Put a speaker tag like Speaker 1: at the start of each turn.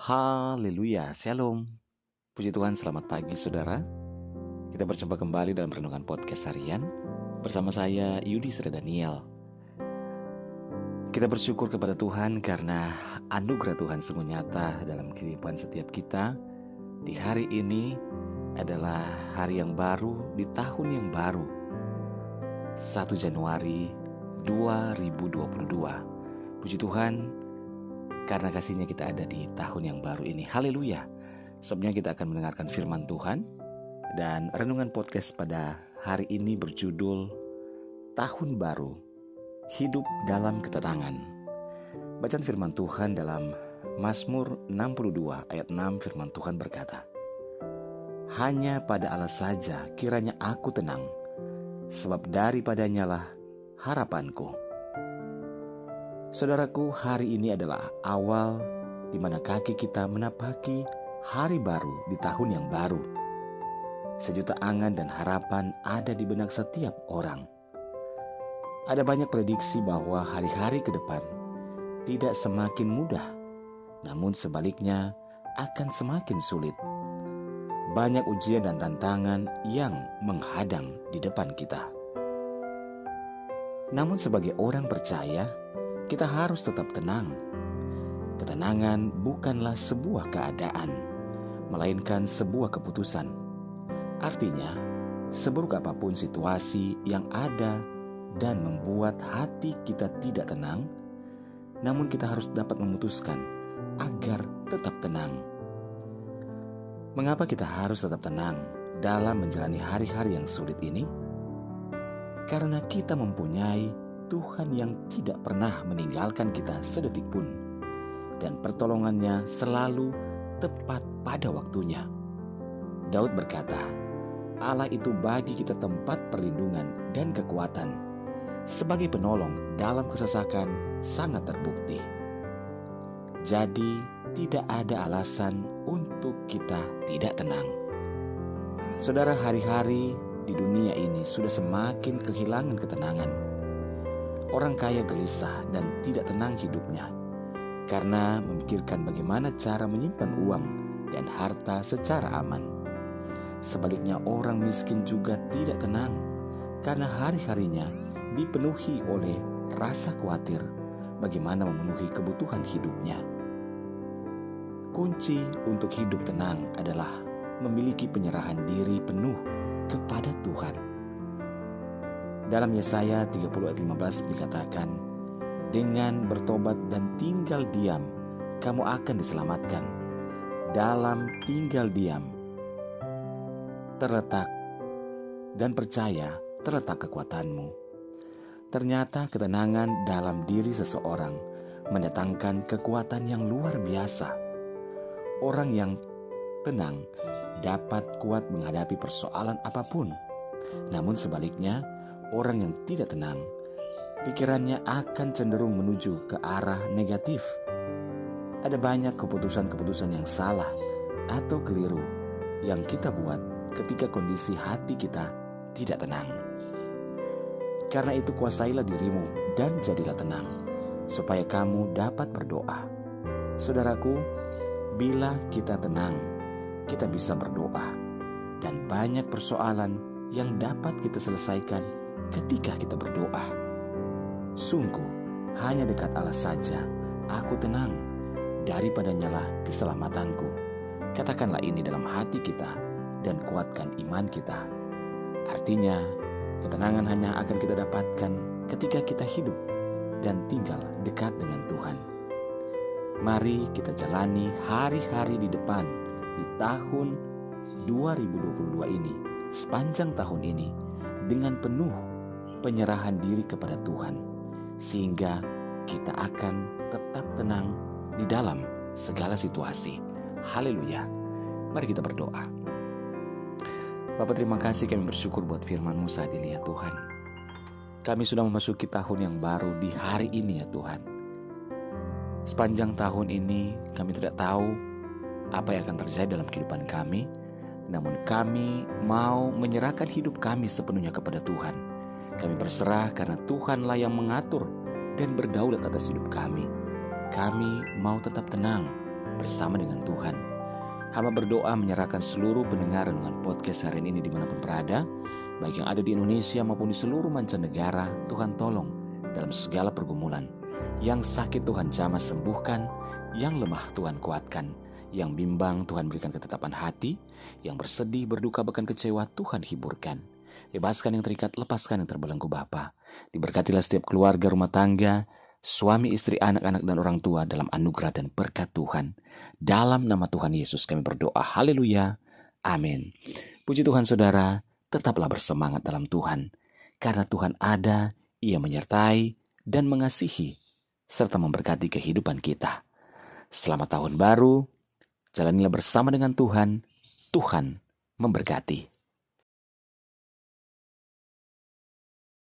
Speaker 1: Haleluya, Shalom. Puji Tuhan, selamat pagi saudara. Kita berjumpa kembali dalam Renungan Podcast Harian bersama saya Yudi Sri Daniel. Kita bersyukur kepada Tuhan karena anugerah Tuhan sungguh nyata dalam kehidupan setiap kita. Di hari ini adalah hari yang baru di tahun yang baru. 1 Januari 2022. Puji Tuhan, karena kasihnya kita ada di tahun yang baru ini. Haleluya. Sebelumnya kita akan mendengarkan firman Tuhan dan renungan podcast pada hari ini berjudul Tahun Baru Hidup dalam Ketenangan. Bacaan firman Tuhan dalam Mazmur 62 ayat 6 firman Tuhan berkata, Hanya pada Allah saja kiranya aku tenang, sebab daripadanya lah harapanku. Saudaraku, hari ini adalah awal di mana kaki kita menapaki hari baru di tahun yang baru. Sejuta angan dan harapan ada di benak setiap orang. Ada banyak prediksi bahwa hari-hari ke depan tidak semakin mudah, namun sebaliknya akan semakin sulit. Banyak ujian dan tantangan yang menghadang di depan kita. Namun, sebagai orang percaya, kita harus tetap tenang. Ketenangan bukanlah sebuah keadaan, melainkan sebuah keputusan. Artinya, seburuk apa pun situasi yang ada dan membuat hati kita tidak tenang, namun kita harus dapat memutuskan agar tetap tenang. Mengapa kita harus tetap tenang dalam menjalani hari-hari yang sulit ini? Karena kita mempunyai Tuhan yang tidak pernah meninggalkan kita sedetik pun, dan pertolongannya selalu tepat pada waktunya. Daud berkata, "Allah itu bagi kita tempat perlindungan dan kekuatan, sebagai penolong dalam kesesakan sangat terbukti." Jadi, tidak ada alasan untuk kita tidak tenang. Saudara, hari-hari di dunia ini sudah semakin kehilangan ketenangan Orang kaya gelisah dan tidak tenang hidupnya karena memikirkan bagaimana cara menyimpan uang dan harta secara aman. Sebaliknya, orang miskin juga tidak tenang karena hari-harinya dipenuhi oleh rasa khawatir bagaimana memenuhi kebutuhan hidupnya. Kunci untuk hidup tenang adalah memiliki penyerahan diri penuh kepada Tuhan. Dalam Yesaya 30 ayat 15 dikatakan, Dengan bertobat dan tinggal diam, kamu akan diselamatkan. Dalam tinggal diam, terletak dan percaya terletak kekuatanmu. Ternyata ketenangan dalam diri seseorang mendatangkan kekuatan yang luar biasa. Orang yang tenang dapat kuat menghadapi persoalan apa pun. Namun sebaliknya, orang yang tidak tenang, pikirannya akan cenderung menuju ke arah negatif. Ada banyak keputusan-keputusan yang salah atau keliru yang kita buat ketika kondisi hati kita tidak tenang. Karena itu kuasailah dirimu dan jadilah tenang, supaya kamu dapat berdoa. Saudaraku, bila kita tenang, kita bisa berdoa. Dan banyak persoalan yang dapat kita selesaikan ketika kita berdoa. Sungguh, hanya dekat Allah saja aku tenang, daripada nyala keselamatanku. Katakanlah ini dalam hati kita dan kuatkan iman kita. Artinya, ketenangan hanya akan kita dapatkan ketika kita hidup dan tinggal dekat dengan Tuhan. Mari kita jalani hari-hari di depan di tahun 2022 ini, sepanjang tahun ini, dengan penuh penyerahan diri kepada Tuhan, sehingga kita akan tetap tenang di dalam segala situasi. Haleluya. Mari kita berdoa. Bapak terima kasih kami bersyukur buat firman-Mu saat ini ya Tuhan. Kami sudah memasuki tahun yang baru di hari ini ya Tuhan. Sepanjang tahun ini kami tidak tahu apa yang akan terjadi dalam kehidupan kami. Namun kami mau menyerahkan hidup kami sepenuhnya kepada Tuhan kami berserah karena Tuhanlah yang mengatur dan berdaulat atas hidup kami. Kami mau tetap tenang bersama dengan Tuhan. Hamba berdoa menyerahkan seluruh pendengar dengan podcast hari ini di mana pun berada, baik yang ada di Indonesia maupun di seluruh mancanegara, Tuhan tolong dalam segala pergumulan. Yang sakit Tuhan jamah sembuhkan, yang lemah Tuhan kuatkan, yang bimbang Tuhan berikan ketetapan hati, yang bersedih berduka bahkan kecewa Tuhan hiburkan. Bebaskan yang terikat, lepaskan yang terbelenggu Bapa. Diberkatilah setiap keluarga rumah tangga, suami, istri, anak-anak, dan orang tua dalam anugerah dan berkat Tuhan. Dalam nama Tuhan Yesus kami berdoa. Haleluya. Amin. Puji Tuhan saudara, tetaplah bersemangat dalam Tuhan. Karena Tuhan ada, ia menyertai dan mengasihi, serta memberkati kehidupan kita. Selamat tahun baru, jalanilah bersama dengan Tuhan, Tuhan memberkati.